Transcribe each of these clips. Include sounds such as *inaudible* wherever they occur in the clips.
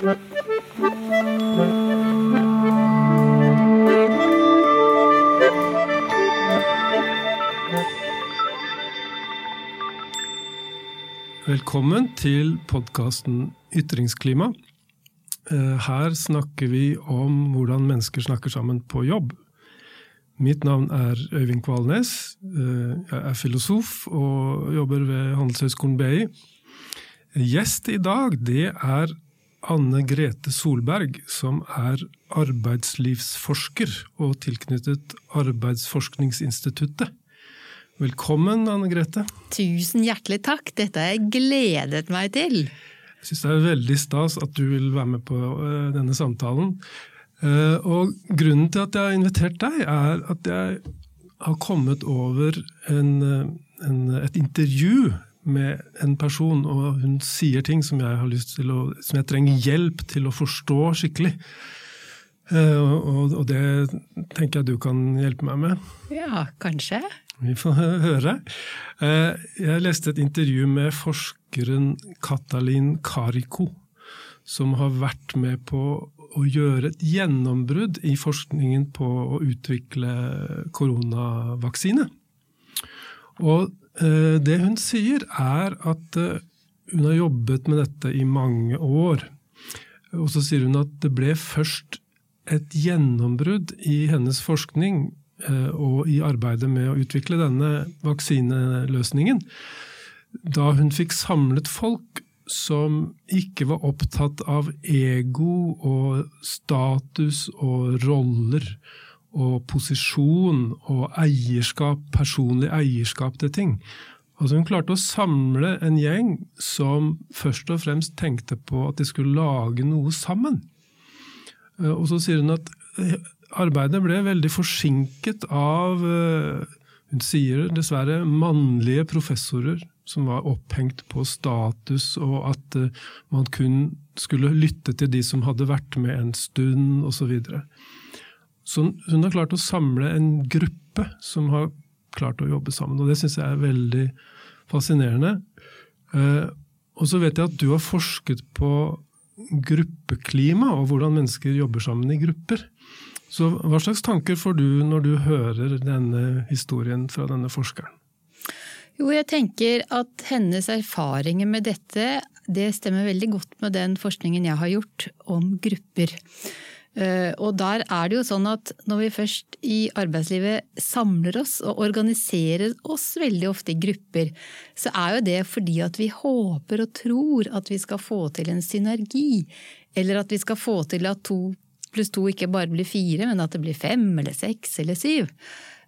Velkommen til podkasten Ytringsklima. Eh, her snakker vi om hvordan mennesker snakker sammen på jobb. Mitt navn er Øyvind Kvalnes. Eh, jeg er filosof og jobber ved Handelshøyskolen BI. Gjest i dag det er Anne Grete Solberg, som er arbeidslivsforsker og tilknyttet Arbeidsforskningsinstituttet. Velkommen, Anne Grete. Tusen hjertelig takk. Dette har jeg gledet meg til. Jeg syns det er veldig stas at du vil være med på uh, denne samtalen. Uh, og grunnen til at jeg har invitert deg, er at jeg har kommet over en, uh, en, et intervju med en person, og hun sier ting som jeg har lyst til å, som jeg trenger hjelp til å forstå skikkelig. Og, og det tenker jeg du kan hjelpe meg med. Ja, kanskje. Vi får *laughs* høre. Eh, jeg leste et intervju med forskeren Katalin Kariko, som har vært med på å gjøre et gjennombrudd i forskningen på å utvikle koronavaksine. Og eh, det hun sier, er at eh, hun har jobbet med dette i mange år. Og så sier hun at det ble først et gjennombrudd i hennes forskning Eh, og i arbeidet med å utvikle denne vaksineløsningen, da hun fikk samlet folk som ikke var opptatt av ego og status og roller og posisjon og eierskap, personlig eierskap til ting. Altså Hun klarte å samle en gjeng som først og fremst tenkte på at de skulle lage noe sammen. Eh, og så sier hun at eh, arbeidet ble veldig forsinket av eh, hun sier dessverre mannlige professorer som var opphengt på status, og at man kun skulle lytte til de som hadde vært med en stund, osv. Så, videre. Så hun har klart å samle en gruppe som har klart å jobbe sammen, og det syns jeg er veldig fascinerende. Eh, og så vet jeg at du har forsket på gruppeklima og hvordan mennesker jobber sammen i grupper. Så hva slags tanker får du når du hører denne historien fra denne forskeren? Jo, jeg tenker at hennes erfaringer med dette det stemmer veldig godt med den forskningen jeg har gjort om grupper. Eh, og der er det jo sånn at når vi først i arbeidslivet samler oss og organiserer oss veldig ofte i grupper, så er jo det fordi at vi håper og tror at vi skal få til en synergi, eller at vi skal få til at to pluss to ikke bare blir fire, men at det blir fem eller seks eller syv.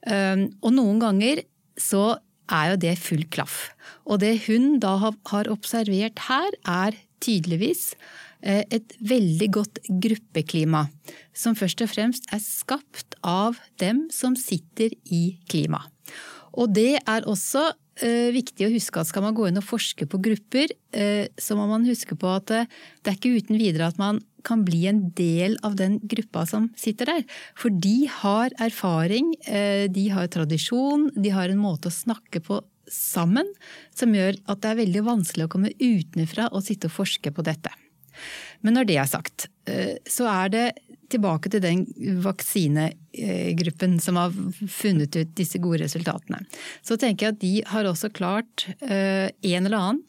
Um, og noen ganger så er jo det full klaff. Og det hun da har observert her, er tydeligvis eh, et veldig godt gruppeklima, som først og fremst er skapt av dem som sitter i klima. Og det er også eh, viktig å huske at skal man gå inn og forske på grupper, eh, så må man huske på at det er ikke uten videre at man kan bli en del av den gruppa som sitter der. For de har erfaring, eh, de har tradisjon, de har en måte å snakke på sammen som gjør at det er veldig vanskelig å komme utenfra og sitte og forske på dette. Men når det er sagt, eh, så er det tilbake til den vaksinegruppen som har funnet ut disse gode resultatene. Så tenker jeg at de har også klart eh, en eller annen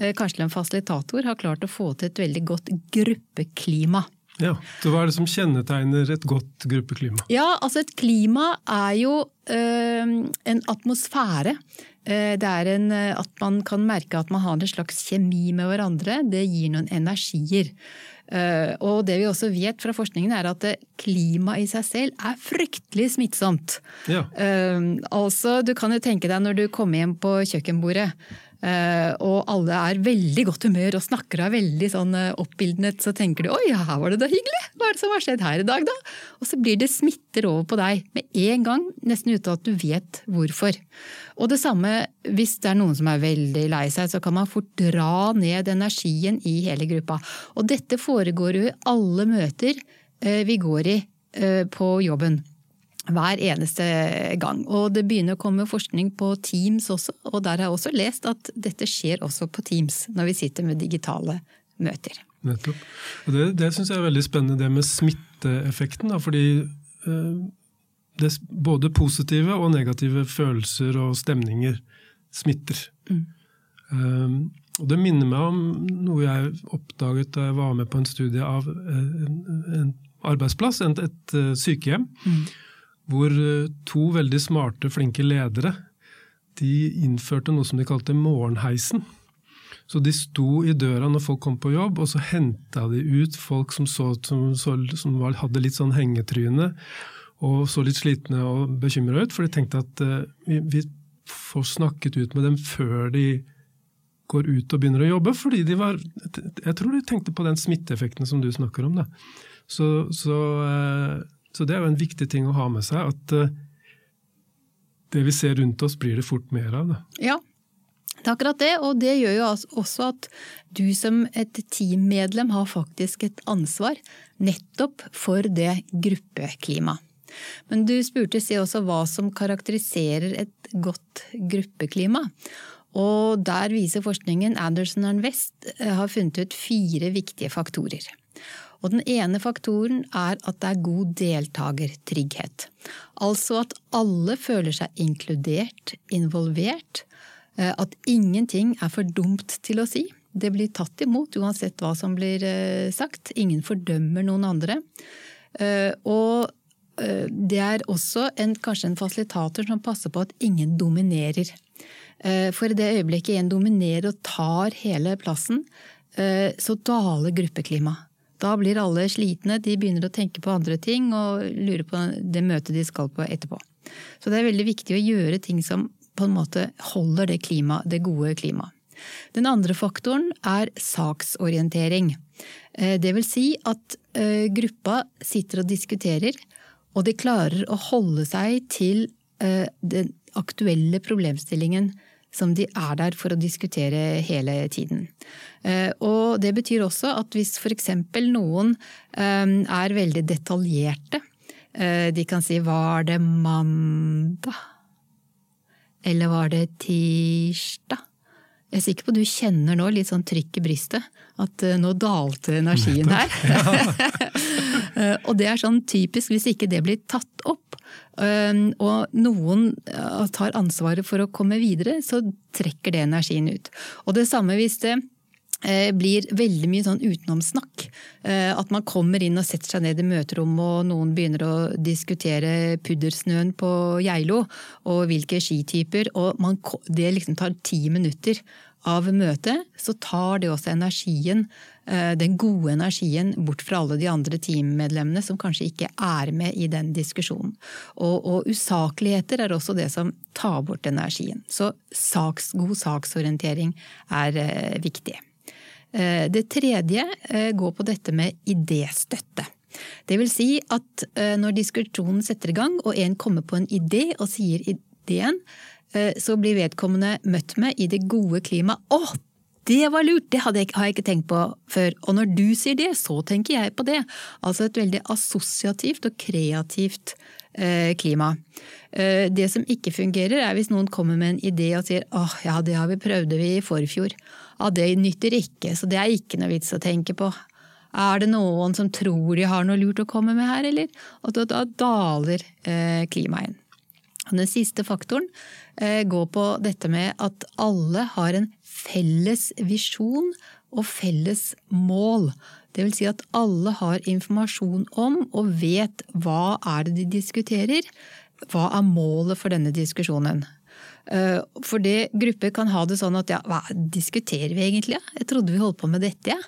Eh, kanskje en fasilitator har klart å få til et veldig godt gruppeklima. Ja, så Hva er det som kjennetegner et godt gruppeklima? Ja, altså Et klima er jo ø, en atmosfære. Eh, det er en, at man kan merke at man har en slags kjemi med hverandre. Det gir noen energier. Og det vi også vet fra forskningen er at klimaet i seg selv er fryktelig smittsomt. Ja. Altså, Du kan jo tenke deg når du kommer hjem på kjøkkenbordet og alle er veldig godt humør og snakker av veldig sånn uh, oppildnet, så tenker du 'oi, her var det da hyggelig', hva er det som har skjedd her i dag, da? Og så blir det smitter over på deg med en gang, nesten uten at du vet hvorfor. Og det samme hvis det er noen som er veldig lei seg, så kan man fort dra ned energien i hele gruppa. Og dette foregår jo i alle møter uh, vi går i på jobben hver eneste gang. Og det begynner å komme forskning på Teams også, og der har jeg også lest at dette skjer også på Teams når vi sitter med digitale møter. Nettopp. Og det det syns jeg er veldig spennende, det med smitteeffekten. Da, fordi eh, det, både positive og negative følelser og stemninger smitter. Mm. Um, og det minner meg om noe jeg oppdaget da jeg var med på en studie av en, en arbeidsplass, et, et sykehjem, mm. Hvor to veldig smarte, flinke ledere de innførte noe som de kalte morgenheisen. Så de sto i døra når folk kom på jobb, og så henta de ut folk som, så, som, som var, hadde litt sånn hengetryne og så litt slitne og bekymra ut, for de tenkte at uh, vi, vi, får snakket ut med dem før de går ut og begynner å jobbe. fordi de var, Jeg tror de tenkte på den smitteeffekten som du snakker om. Da. Så, så, uh, så det er jo en viktig ting å ha med seg. at uh, det vi ser rundt oss, blir det fort mer av. Da. Ja, det er akkurat det, og det gjør jo også at du som et teammedlem har faktisk et ansvar nettopp for det gruppeklimaet. Men du spurte si også hva som karakteriserer et godt gruppeklima. Og der viser forskningen Anderson and West eh, har funnet ut fire viktige faktorer. Og den ene faktoren er at det er god deltakertrygghet. Altså at alle føler seg inkludert, involvert, Eh, at ingenting er for dumt til å si. Det blir tatt imot uansett hva som blir eh, sagt. Ingen fordømmer noen andre. Eh, og det er også en, kanskje en fasilitator som passer på at ingen dominerer. For i det øyeblikket en dominerer og tar hele plassen, så daler gruppeklimaet. Da blir alle slitne, de begynner å tenke på andre ting og lurer på det møtet de skal på etterpå. Så det er veldig viktig å gjøre ting som på en måte holder det, klima, det gode klimaet. Den andre faktoren er saksorientering. Eh, det vil si at eh, gruppa sitter og diskuterer, og de klarer å holde seg til eh, den aktuelle problemstillingen som de er der for å diskutere hele tiden. Og det betyr også at hvis f.eks. noen er veldig detaljerte, de kan si 'var det mandag'? Eller var det tirsdag? Jeg er sikker på du kjenner nå litt sånn trykk i brystet. At eh, nå dalte energien her. *laughs* Eh, og det er sånn typisk hvis ikke det blir tatt opp, eh, og noen tar ansvaret for å komme videre, så trekker det energien ut. Og det samme hvis det blir veldig mye sånn utenomsnakk. Eh, at man kommer inn og setter seg ned i møterommet og noen begynner å diskutere puddersnøen på Geilo og hvilke skityper, og man, det liksom tar ti minutter av møtet, så tar det også energien, eh, den gode energien, bort fra alle de andre teammedlemmene som kanskje ikke er med i den diskusjonen. Og, og usakligheter er også det som tar bort energien. Så saks, god saksorientering er viktig. Eh, det tredje eh, går på dette med idéstøtte. Det vil si at eh, når diskusjonen setter i gang, og en kommer på en idé og sier ideen, så blir vedkommende møtt med i det gode klimaet 'Å, det var lurt! Det jeg, har jeg ikke tenkt på før.' Og når du sier det, så tenker jeg på det. Altså et veldig assosiativt og kreativt klima. Det som ikke fungerer, er hvis noen kommer med en idé og sier 'Åh, ja, det har vi prøvde vi i forfjor' ja, det nytter ikke, så det er ikke noe vits å tenke på. Er det noen som tror de har noe lurt å komme med her, eller? Og da, da daler eh, klimaet. Den siste faktoren eh, går på dette med at alle har en felles visjon og felles mål. Det vil si at alle har informasjon om og vet hva er det de diskuterer. Hva er målet for denne diskusjonen? Eh, for det grupper kan ha det sånn at ja, hva diskuterer vi egentlig? Jeg trodde vi holdt på med dette, ja.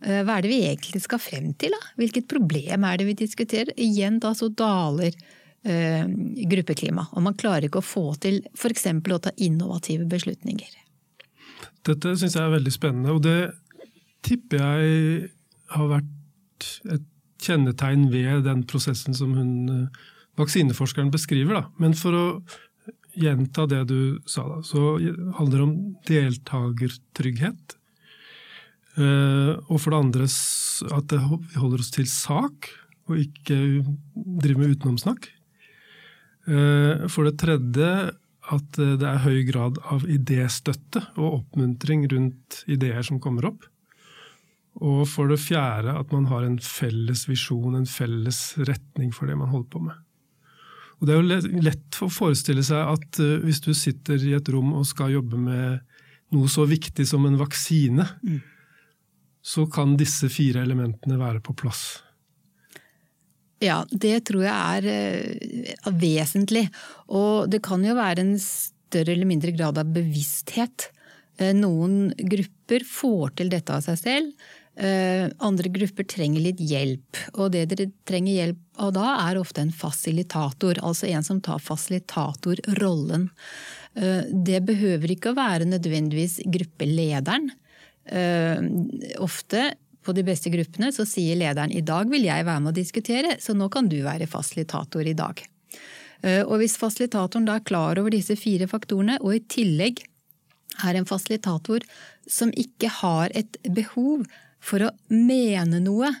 Eh, hva er det vi egentlig skal frem til? Da? Hvilket problem er det vi diskuterer? Igjen da så daler eh, gruppeklima, og man klarer ikke å få til f.eks. å ta innovative beslutninger. Dette syns jeg er veldig spennende, og det tipper jeg har vært et kjennetegn ved den prosessen som hun, eh, vaksineforskeren beskriver. Da. Men for å gjenta det du sa, da, så handler det om deltakertrygghet. Eh, og for det andre at vi holder oss til sak, og ikke driver med utenomsnakk. Eh, for det tredje at det er høy grad av idéstøtte og oppmuntring rundt ideer som kommer opp. Og for det fjerde at man har en felles visjon, en felles retning for det man holder på med. Og Det er jo lett å forestille seg at uh, hvis du sitter i et rom og skal jobbe med noe så viktig som en vaksine, mm. så kan disse fire elementene være på plass. Ja, det tror jeg er uh, vesentlig. Og det kan jo være en større eller mindre grad av bevissthet. Uh, noen grupper får til dette av seg selv. Eh, andre grupper trenger litt hjelp, og det dere trenger hjelp av da, er ofte en fasilitator. Altså en som tar fasilitatorrollen. Eh, det behøver ikke å være nødvendigvis gruppelederen. Eh, ofte på de beste gruppene så sier lederen i dag vil jeg være med å diskutere, så nå kan du være fasilitator i dag. Og hvis fasilitatoren da er klar over disse fire faktorene, og i tillegg er en fasilitator som ikke har et behov for å mene noe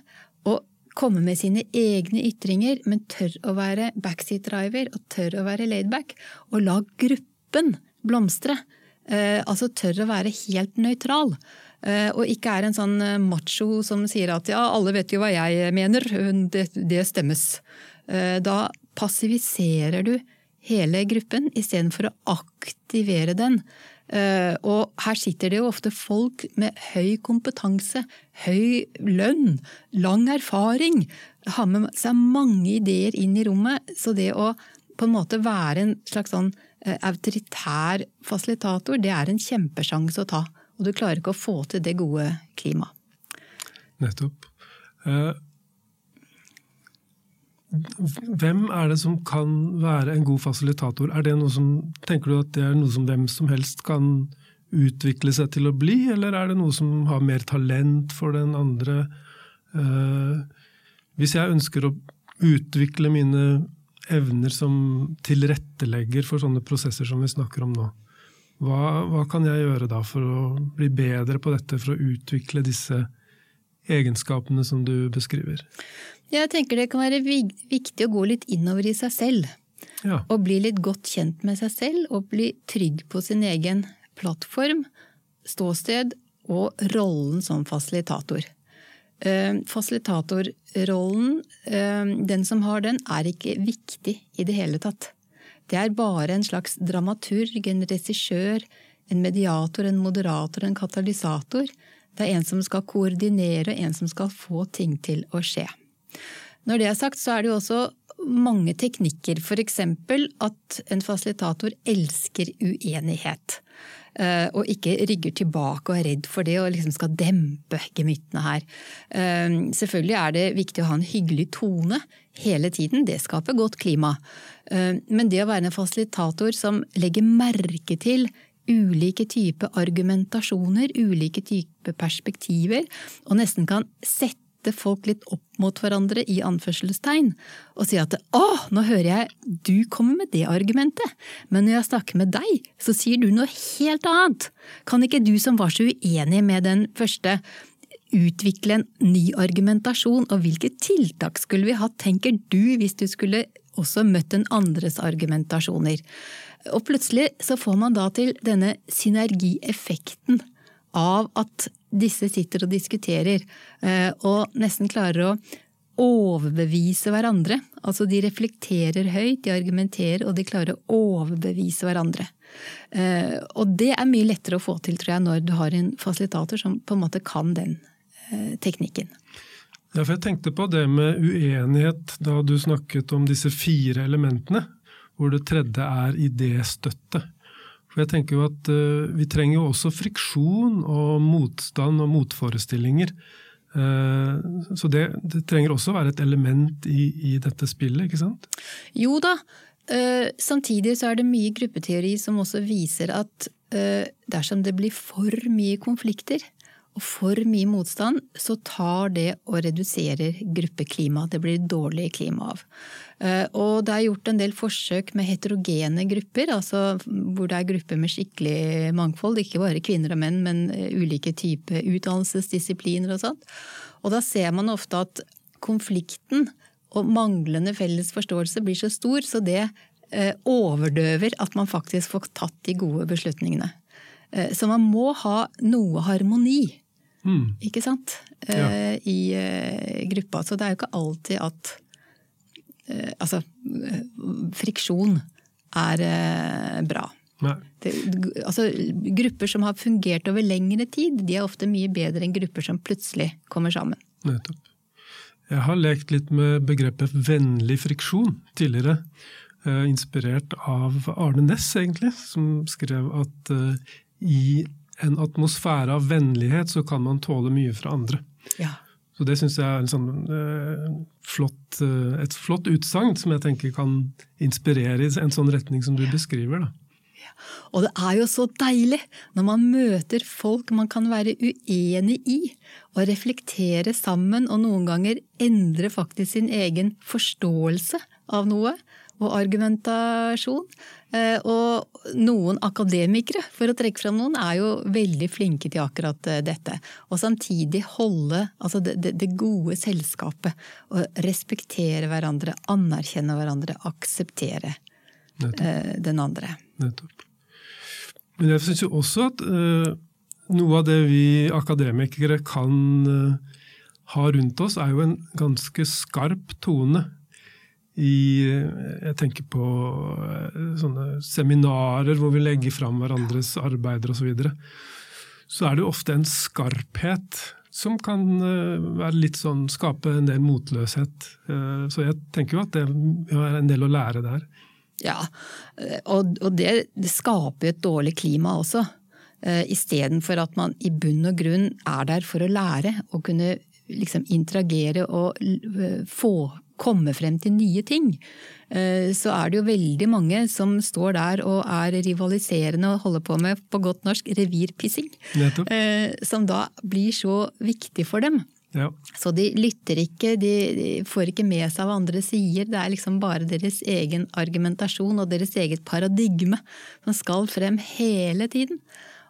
og komme med sine egne ytringer, men tør å være backseat driver og tør å være laidback, og la gruppen blomstre. Eh, altså tør å være helt nøytral. Eh, og ikke er en sånn eh, macho som sier at ja, alle vet jo hva jeg mener, det, det stemmes. Da passiviserer du hele gruppen istedenfor å aktivere den. Eh, og her sitter det jo ofte folk med høy kompetanse, høy lønn, lang erfaring, har med seg mange ideer inn i rommet. Så det å på en måte være en slags sånn eh, autoritær fasilitator, det er en kjempesjanse å ta. Og du klarer ikke å få til det gode klimaet. Nettopp. Eh, hvem er det som kan være en god fasilitator? Er det noe som, tenker du at det er noe som hvem som helst kan utvikle seg til å bli, eller er det noe som har mer talent for den andre? Uh, hvis jeg ønsker å utvikle mine evner som tilrettelegger for sånne prosesser som vi snakker om nå, hva, hva kan jeg gjøre da for å bli bedre på dette, for å utvikle disse egenskapene som du beskriver? Jeg tenker det kan være viktig å gå litt innover i seg selv. Ja. Og bli litt godt kjent med seg selv og bli trygg på sin egen plattform, ståsted og rollen som fasilitator. Eh, fasilitatorrollen, eh, den som har den, er ikke viktig i det hele tatt. Det er bare en slags dramaturg, en regissør, en mediator, en moderator, en katalysator. Det er en som skal koordinere, og en som skal få ting til å skje. Når det er sagt, så er det jo også mange teknikker. F.eks. at en fasilitator elsker uenighet. Eh, og ikke rygger tilbake og er redd for det og liksom skal dempe gemyttene her. Eh, selvfølgelig er det viktig å ha en hyggelig tone hele tiden. Det skaper godt klima. Eh, men det å være en fasilitator som legger merke til ulike typer argumentasjoner, ulike typer perspektiver, og nesten kan sette sette folk litt opp mot hverandre i anførselstegn, og si at å, nå hører jeg du kommer med det argumentet, men når jeg snakker med deg, så sier du noe helt annet. Kan ikke du som var så uenig med den første, utvikle en ny argumentasjon, og hvilke tiltak skulle vi hatt, tenker du, hvis du skulle også møtt den andres argumentasjoner? Og plutselig så får man da til denne synergieffekten av at disse sitter og diskuterer, eh, og nesten klarer å overbevise hverandre. Altså de reflekterer høyt, de argumenterer, og de klarer å overbevise hverandre. Eh, og det er mye lettere å få til, tror jeg, når du har en fasilitator som på en måte kan den eh, teknikken. Ja, for jeg tenkte på det med uenighet da du snakket om disse fire elementene, hvor det tredje er idéstøtte. For jeg tenker jo at uh, Vi trenger jo også friksjon og motstand og motforestillinger. Uh, så det, det, trenger også være et element i, i dette spillet, ikke sant? Jo da. Uh, samtidig så er det mye gruppeteori som også viser at dersom det blir for mye konflikter, og for mye motstand, så tar det og reduserer gruppeklima. Det blir dårlig klima av. Eh, og det er gjort en del forsøk med heterogene grupper, altså hvor det er grupper med skikkelig mangfold. Ikke bare kvinner og menn, men eh, ulike typer utdannelsesdisipliner og sånt. Og da ser man ofte at konflikten og manglende felles forståelse blir så stor, så det eh, overdøver at man faktisk får tatt de gode beslutningene. Så man må ha noe harmoni Mm. Ikke sant? Ja. I gruppa. Så det er jo ikke alltid at Altså, friksjon er bra. Det, altså, grupper som har fungert over lengre tid, de er ofte mye bedre enn grupper som plutselig kommer sammen. Nettopp. Jeg har lekt litt med begrepet vennlig friksjon tidligere. Eh, inspirert av Arne Næss, egentlig, som skrev at eh, i en atmosfære av vennlighet så kan man tåle mye fra andre. Ja. Så det syns jeg er sånn, uh, flott, uh, et flott utsagn som jeg tenker kan inspirere i en sånn retning som du beskriver. Da. Og det er jo så deilig når man møter folk man kan være uenig i, og reflektere sammen og noen ganger endre faktisk sin egen forståelse av noe og argumentasjon. Eh, og noen akademikere, for å trekke fram noen, er jo veldig flinke til akkurat eh, dette. Og samtidig holde altså det, det, gode selskapet. Og respektere hverandre, anerkjenne hverandre, akseptere Nettopp. Eh, den andre. Nettopp. Men jeg syns jo også at uh, noe av det vi akademikere kan uh, ha rundt oss, er jo en ganske skarp tone. I, jeg tenker på uh, sånne seminarer hvor vi legger fram hverandres arbeider osv. Så, videre. så er det jo ofte en skarphet som kan være litt sånn, skape en del motløshet. Så jeg tenker jo at det er en del å lære der. Ja, og, og det, det, skaper et dårlig klima også. Istedenfor at man i bunn og grunn er der for å lære og kunne liksom interagere og få komme frem til nye ting. Uh, så er det jo veldig mange som står der og er rivaliserende og holder på med, på godt norsk, revirpissing. Som da blir så viktig for dem. Ja. Så de lytter ikke, de, de, får ikke med seg hva andre sier. Det er liksom bare deres egen argumentasjon og deres eget paradigme som skal frem hele tiden.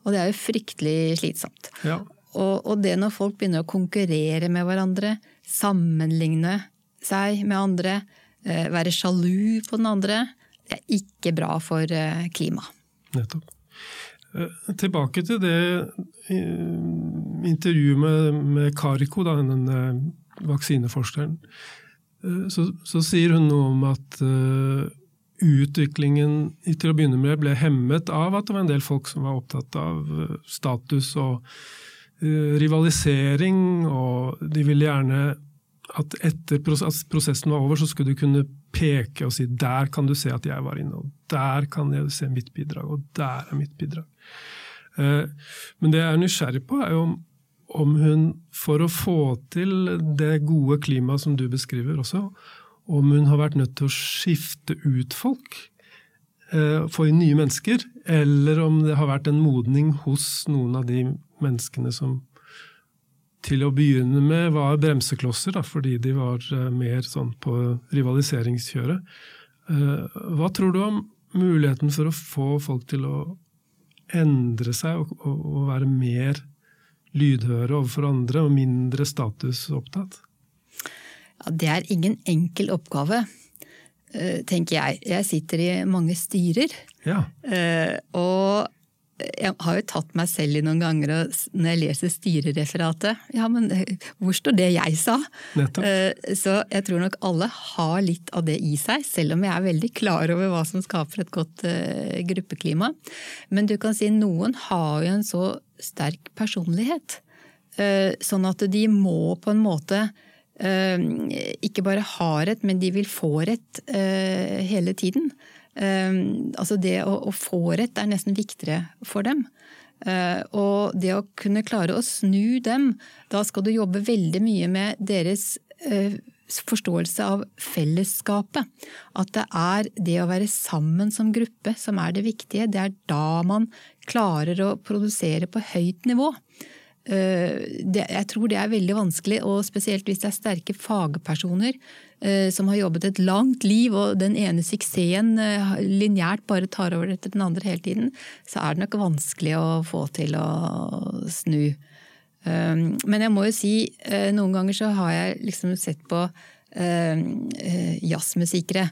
Og det er jo fryktelig slitsomt. Ja. Og, og, det når folk begynner å konkurrere med hverandre, sammenligne seg med andre, eh, være sjalu på den andre, det er ikke bra for eh, klimaet. Nettopp. Eh, tilbake til det intervjuet med, med Kariko, vaksineforskeren. Så, så, sier hun noe om at utviklingen til å begynne med ble hemmet av at det var en del folk som var opptatt av status og rivalisering, og de ville gjerne at etter at prosessen var over, så skulle du kunne peke og si 'der kan du se at jeg var inne', og 'der kan jeg se mitt bidrag', og 'der er mitt bidrag'. Eh, men det jeg er nysgjerrig på, er jo om hun, for å få til det gode klimaet som du beskriver også, om hun har vært nødt til å skifte ut folk, eh, få inn nye mennesker, eller om det har vært en modning hos noen av de menneskene som til å begynne med var bremseklosser, da, fordi de var eh, mer sånn på rivaliseringskjøret. Hva tror du om muligheten for å få folk til å endre seg og, og, og være mer lydhøre overfor andre og mindre statusopptatt? Ja, det er ingen enkel oppgave, eh, tenker jeg. Jeg sitter i mange styrer. Ja. Eh, og jeg har jo tatt meg selv i noen ganger når jeg leser styrereferatet. Ja, men eh, hvor står det jeg sa? Nettopp. Eh, så jeg tror nok alle har litt av det i seg, selv om jeg er veldig klar over hva som skaper et godt eh, gruppeklima. Men du kan si noen har jo en så sterk personlighet, sånn at de må på en måte ikke bare ha rett, men de vil få rett hele tiden. Ehm, altså det å, å få rett er nesten viktigere for dem. Uh, og det å kunne klare å snu dem, da skal du jobbe veldig mye med deres uh, forståelse av fellesskapet. At det er det å være sammen som gruppe som er det viktige. Det er da man klarer å produsere på høyt nivå. Det, jeg tror det er veldig vanskelig, og spesielt hvis det er sterke fagpersoner Eh, som har jobbet et langt liv, og den ene suksessen eh, lineært bare tar over etter den andre hele tiden, så er det nok vanskelig å få til å snu. Um, men jeg må jo si, eh, noen ganger så har jeg liksom sett på jazzmusikere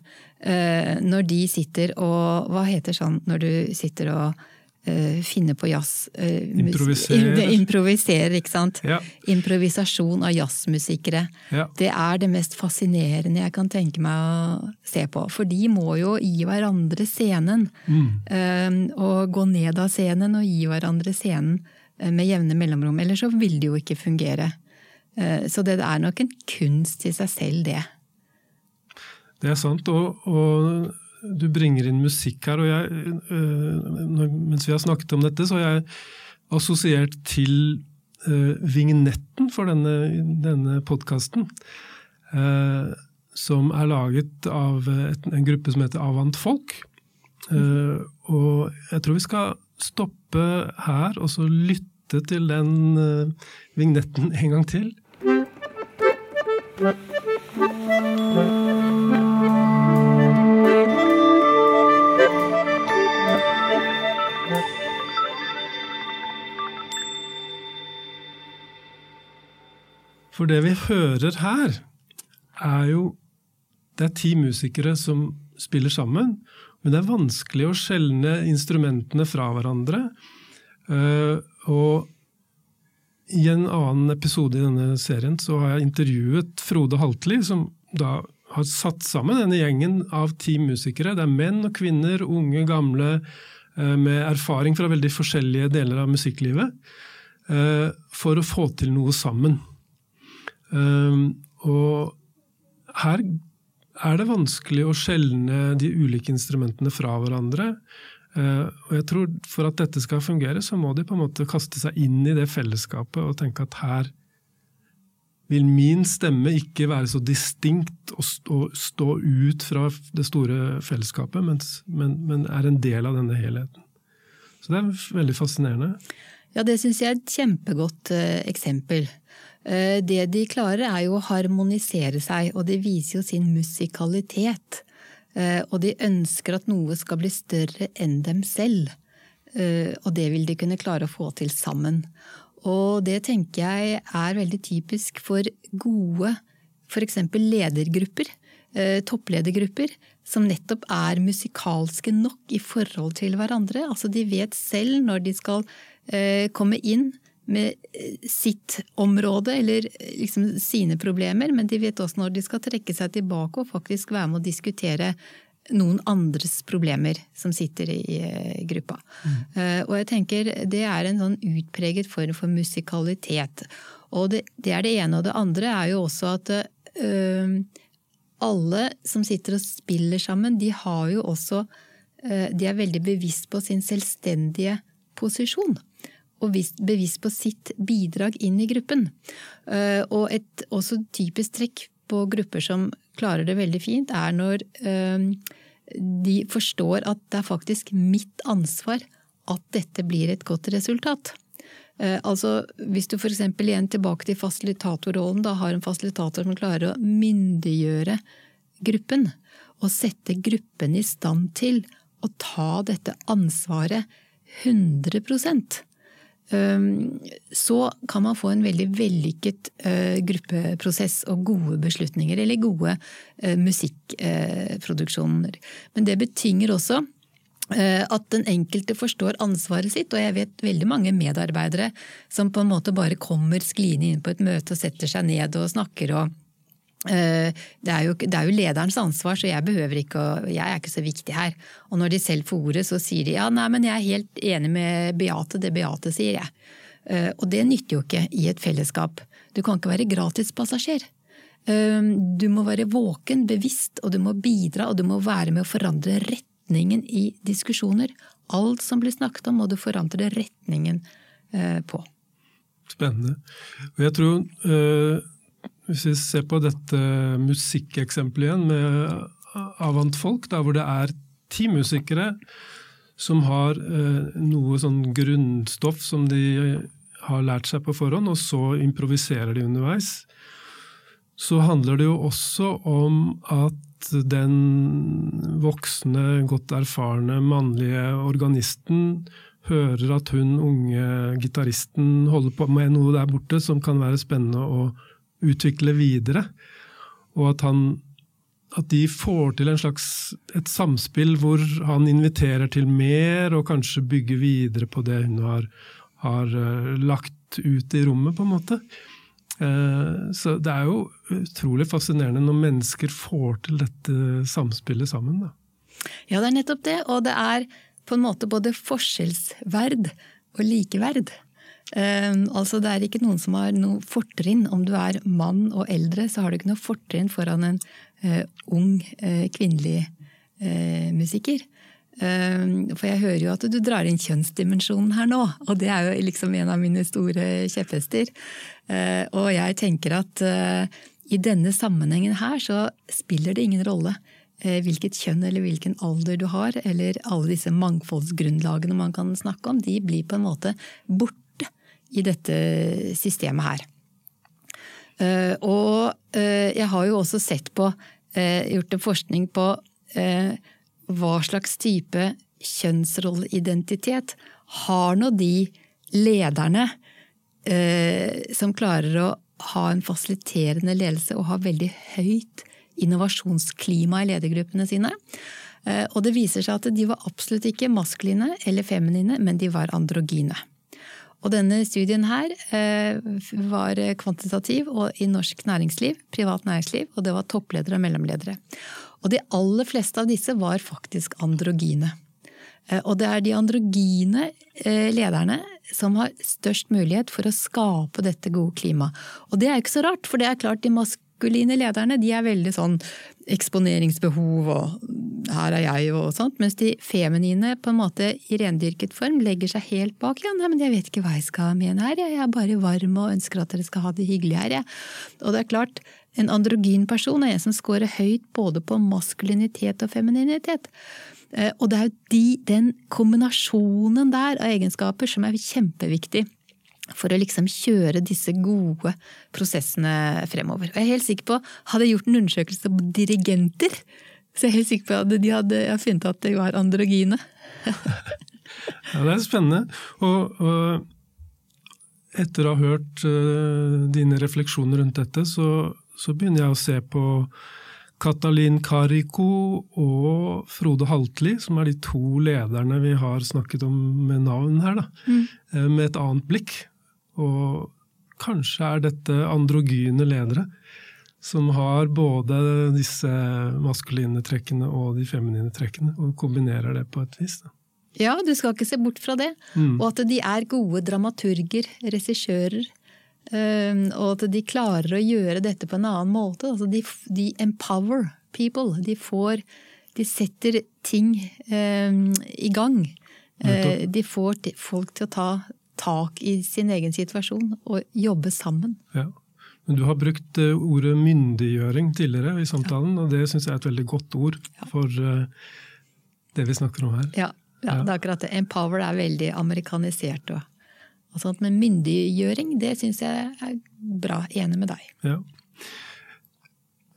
når de sitter og Hva heter sånn når du sitter og finne på jazz. Improvisere. Improvisere, *laughs* ikke sant. Ja. Improvisasjon av jazzmusikere. Ja. Det er det mest fascinerende jeg kan tenke meg å se på. For de må jo gi hverandre scenen. Mm. Uh, og gå ned av scenen og gi hverandre scenen med jevne mellomrom. Ellers så vil det jo ikke fungere. Så det er nok en kunst i seg selv, det. Det er sant. og, og du bringer inn musikk her, og jeg, øh, mens vi har snakket om dette, så har jeg assosiert til øh, vignetten for denne, denne podkasten. Øh, som er laget av et, en gruppe som heter Avant Folk. Uh, og jeg tror vi skal stoppe her og så lytte til den vignetten en gang til. For det vi hører her, er jo Det er ti musikere som spiller sammen, men det er vanskelig å skjelne instrumentene fra hverandre. Uh, og i en annen episode i denne serien så har jeg intervjuet Frode Haltli, som da har satt sammen denne gjengen av ti musikere. Det er menn og kvinner, unge, gamle, uh, med erfaring fra veldig forskjellige deler av musikklivet, uh, for å få til noe sammen. Um, og her er det vanskelig å skjelne de ulike instrumentene fra hverandre. Uh, og jeg tror For at dette skal fungere, så må de på en måte kaste seg inn i det fellesskapet og tenke at her vil min stemme ikke være så distinkt og stå, ut fra det store fellesskapet, mens, men, men, er en del av denne helheten. Så det er veldig fascinerende. Ja, det syns jeg er et kjempegodt uh, eksempel. Eh, det de klarer, er jo å harmonisere seg, og det viser jo sin musikalitet. Eh, og de ønsker at noe skal bli større enn dem selv. Eh, og det vil de kunne klare å få til sammen. Og det tenker jeg er veldig typisk for gode f.eks. ledergrupper, toppledergrupper, som nettopp er musikalske nok i forhold til hverandre. Altså de vet selv når de skal komme inn med eh, sitt område, eller eh, liksom sine problemer, men de vet også når de skal trekke seg tilbake og faktisk være med å diskutere noen andres problemer som sitter i eh, gruppa. Mm. Og jeg tenker det er en sånn utpreget form for musikalitet. Og det, det, er det ene. Og det andre er jo også at øh, alle som sitter og spiller sammen, de har jo også øh, De er veldig bevisst på sin selvstendige posisjon og bevisst på sitt bidrag inn i gruppen. Eh, og et også typisk trekk på grupper som klarer det veldig fint, er når eh, de forstår at det er faktisk mitt ansvar at dette blir et godt resultat. Eh, altså, Hvis du f.eks. igjen tilbake til fasilitatorrollen, da har en fasilitator som klarer å myndiggjøre gruppen, og sette gruppen i stand til å ta dette ansvaret 100 Ehm, så kan man få en veldig vellykket eh, gruppeprosess og gode beslutninger, eller gode eh, musikkproduksjoner. Men det betinger også eh, at den enkelte forstår ansvaret sitt, og jeg vet veldig mange medarbeidere som på en måte bare kommer skliende inn på et møte og setter seg ned og snakker og det er, jo, det er, jo, lederens ansvar, så jeg behøver ikke å, jeg er ikke så viktig her. Og når de selv får ordet, så sier de ja, nei, men jeg er helt enig med Beate, det Beate sier, jeg. Eh, og det nytter jo ikke i et fellesskap. Du kan ikke være gratispassasjer. Eh, du må være våken, bevisst, og du må bidra, og du må være med å forandre retningen i diskusjoner. Alt som blir snakket om, må du forandre retningen på. Spennende. Og jeg tror hvis vi ser på dette musikkeksempelet igjen med Avantfolk, der hvor det er ti musikere som har eh, noe sånn grunnstoff som de har lært seg på forhånd, og så improviserer de underveis, så handler det jo også om at den voksne, godt erfarne mannlige organisten hører at hun unge gitaristen holder på med noe der borte som kan være spennende å utvikle videre. Og at han at de får til slags, et samspill hvor han inviterer til mer, og kanskje bygger videre på det hun har, har uh, lagt ut i rommet, på en måte. Uh, så det er jo utrolig fascinerende når mennesker får til dette samspillet sammen. Da. Ja, det er nettopp det. Og det er på en måte både forskjellsverd og likeverd. Uh, altså Det er ikke noen som har noe fortrinn. Om du er mann og eldre, så har du ikke noe fortrinn foran en uh, ung uh, kvinnelig musiker. For jeg hører jo at du drar inn kjønnsdimensjonen her nå, og det er jo liksom en av mine store kjepphester. Og jeg tenker at i denne sammenhengen her så spiller det ingen rolle hvilket kjønn eller hvilken alder du har, eller alle disse mangfoldsgrunnlagene man kan snakke om, de blir på en måte borte i dette systemet her. Eh, og eh, jeg har jo også sett på, eh, gjort en forskning på hva slags type kjønnsrolleidentitet har nå de lederne som klarer å ha en fasiliterende ledelse og ha veldig høyt innovasjonsklima i ledergruppene sine. Og det viser seg at de var absolutt ikke maskuline eller feminine, men de var androgyne. Og denne studien her eh, var kvantitativ og i norsk næringsliv, privat næringsliv, og det var toppledere og mellomledere. Og de aller fleste av disse var faktisk androgyne. Eh, og det er de androgyne eh, lederne som har størst mulighet for å skape dette gode klimaet. Og det er ikke så rart, for det er klart de maskuline lederne de er veldig sånn eksponeringsbehov og her er jeg og sånt, mens de feminine på en måte i rendyrket form legger seg helt bak. Ja, nei, men jeg vet ikke hva jeg skal mene her, jeg er bare varm og ønsker at dere skal ha det hyggelig her, jeg. Og det er klart, en androgyn person er en som scorer høyt både på maskulinitet og femininitet. Eh, og det er jo de, den kombinasjonen der av egenskaper som er kjempeviktig for å liksom kjøre disse gode prosessene fremover. Og jeg er helt sikker på, hadde jeg gjort en undersøkelse på dirigenter, så jeg er helt sikker på at de hadde funnet at de var androgyne. *laughs* ja, det er spennende. Og, og etter å ha hørt uh, dine refleksjoner rundt dette, så, så, begynner jeg å se på Katalin Kariko og Frode Haltli, som er de to lederne vi har snakket om med navn her, da, mm. uh, med et annet blikk. Og kanskje er dette androgyne ledere som har både disse maskuline trekkene og de feminine trekkene, og kombinerer det på et vis. Da. Ja, du skal ikke se bort fra det. Mm. Og at de er gode dramaturger, regissører. Og at de klarer å gjøre dette på en annen måte. Altså de, de empower people. De får De setter ting um, i gang. De får folk til å ta tak i sin egen situasjon og jobbe sammen. Ja. Men du har brukt eh, ordet myndiggjøring tidligere i samtalen, og det syns jeg er et veldig godt ord for eh, det vi snakker om her. Ja, ja det er akkurat det. Empower er veldig amerikanisert. Og, og sånt, men myndiggjøring, det syns jeg er bra. Enig med deg. Ja.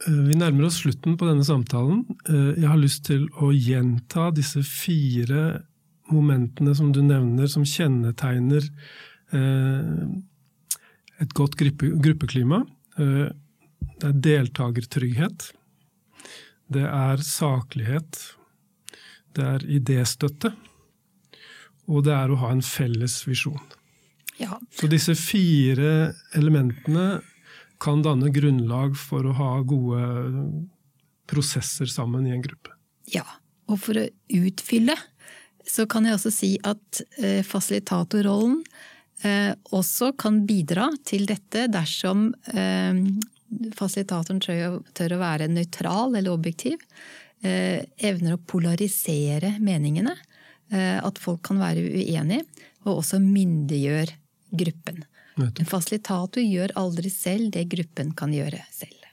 Eh, vi nærmer oss slutten på denne samtalen. Jeg har lyst til å gjenta disse fire momentene som du nevner, som kjennetegner et godt gruppe, gruppeklima. Eh, det er deltakertrygghet. Det er saklighet. Det er idéstøtte. Og det er å ha en felles visjon. Ja. Så disse fire elementene kan danne grunnlag for å ha gode prosesser sammen i en gruppe. Ja, og for å utfylle så kan jeg også si at eh, fasilitatorrollen Eh, også kan bidra til dette dersom eh, fasilitatoren tør, å være nøytral eller objektiv. Eh, evner å polarisere meningene. At folk kan være uenige. Og også myndiggjør gruppen. En fasilitator gjør aldri selv det gruppen kan gjøre selv.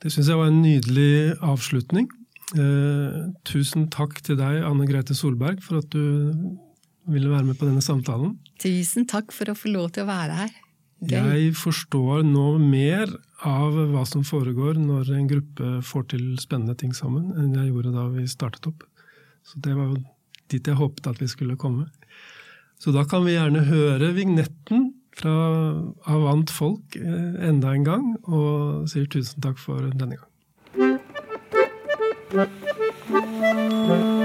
Det syns jeg var en nydelig avslutning. Eh, tusen takk til deg, Anne Grete Solberg, for at du ville være med på denne samtalen. Tusen takk for å få lov til å være her. Gøy. Jeg forstår nå mer av hva som foregår når en gruppe får til spennende ting sammen, enn jeg gjorde da vi startet opp. Så det var jo dit jeg håpet at vi skulle komme. Så da kan vi gjerne høre vignetten fra Avant Folk eh, enda en gang, og sier tusen takk for denne gang. Thank you.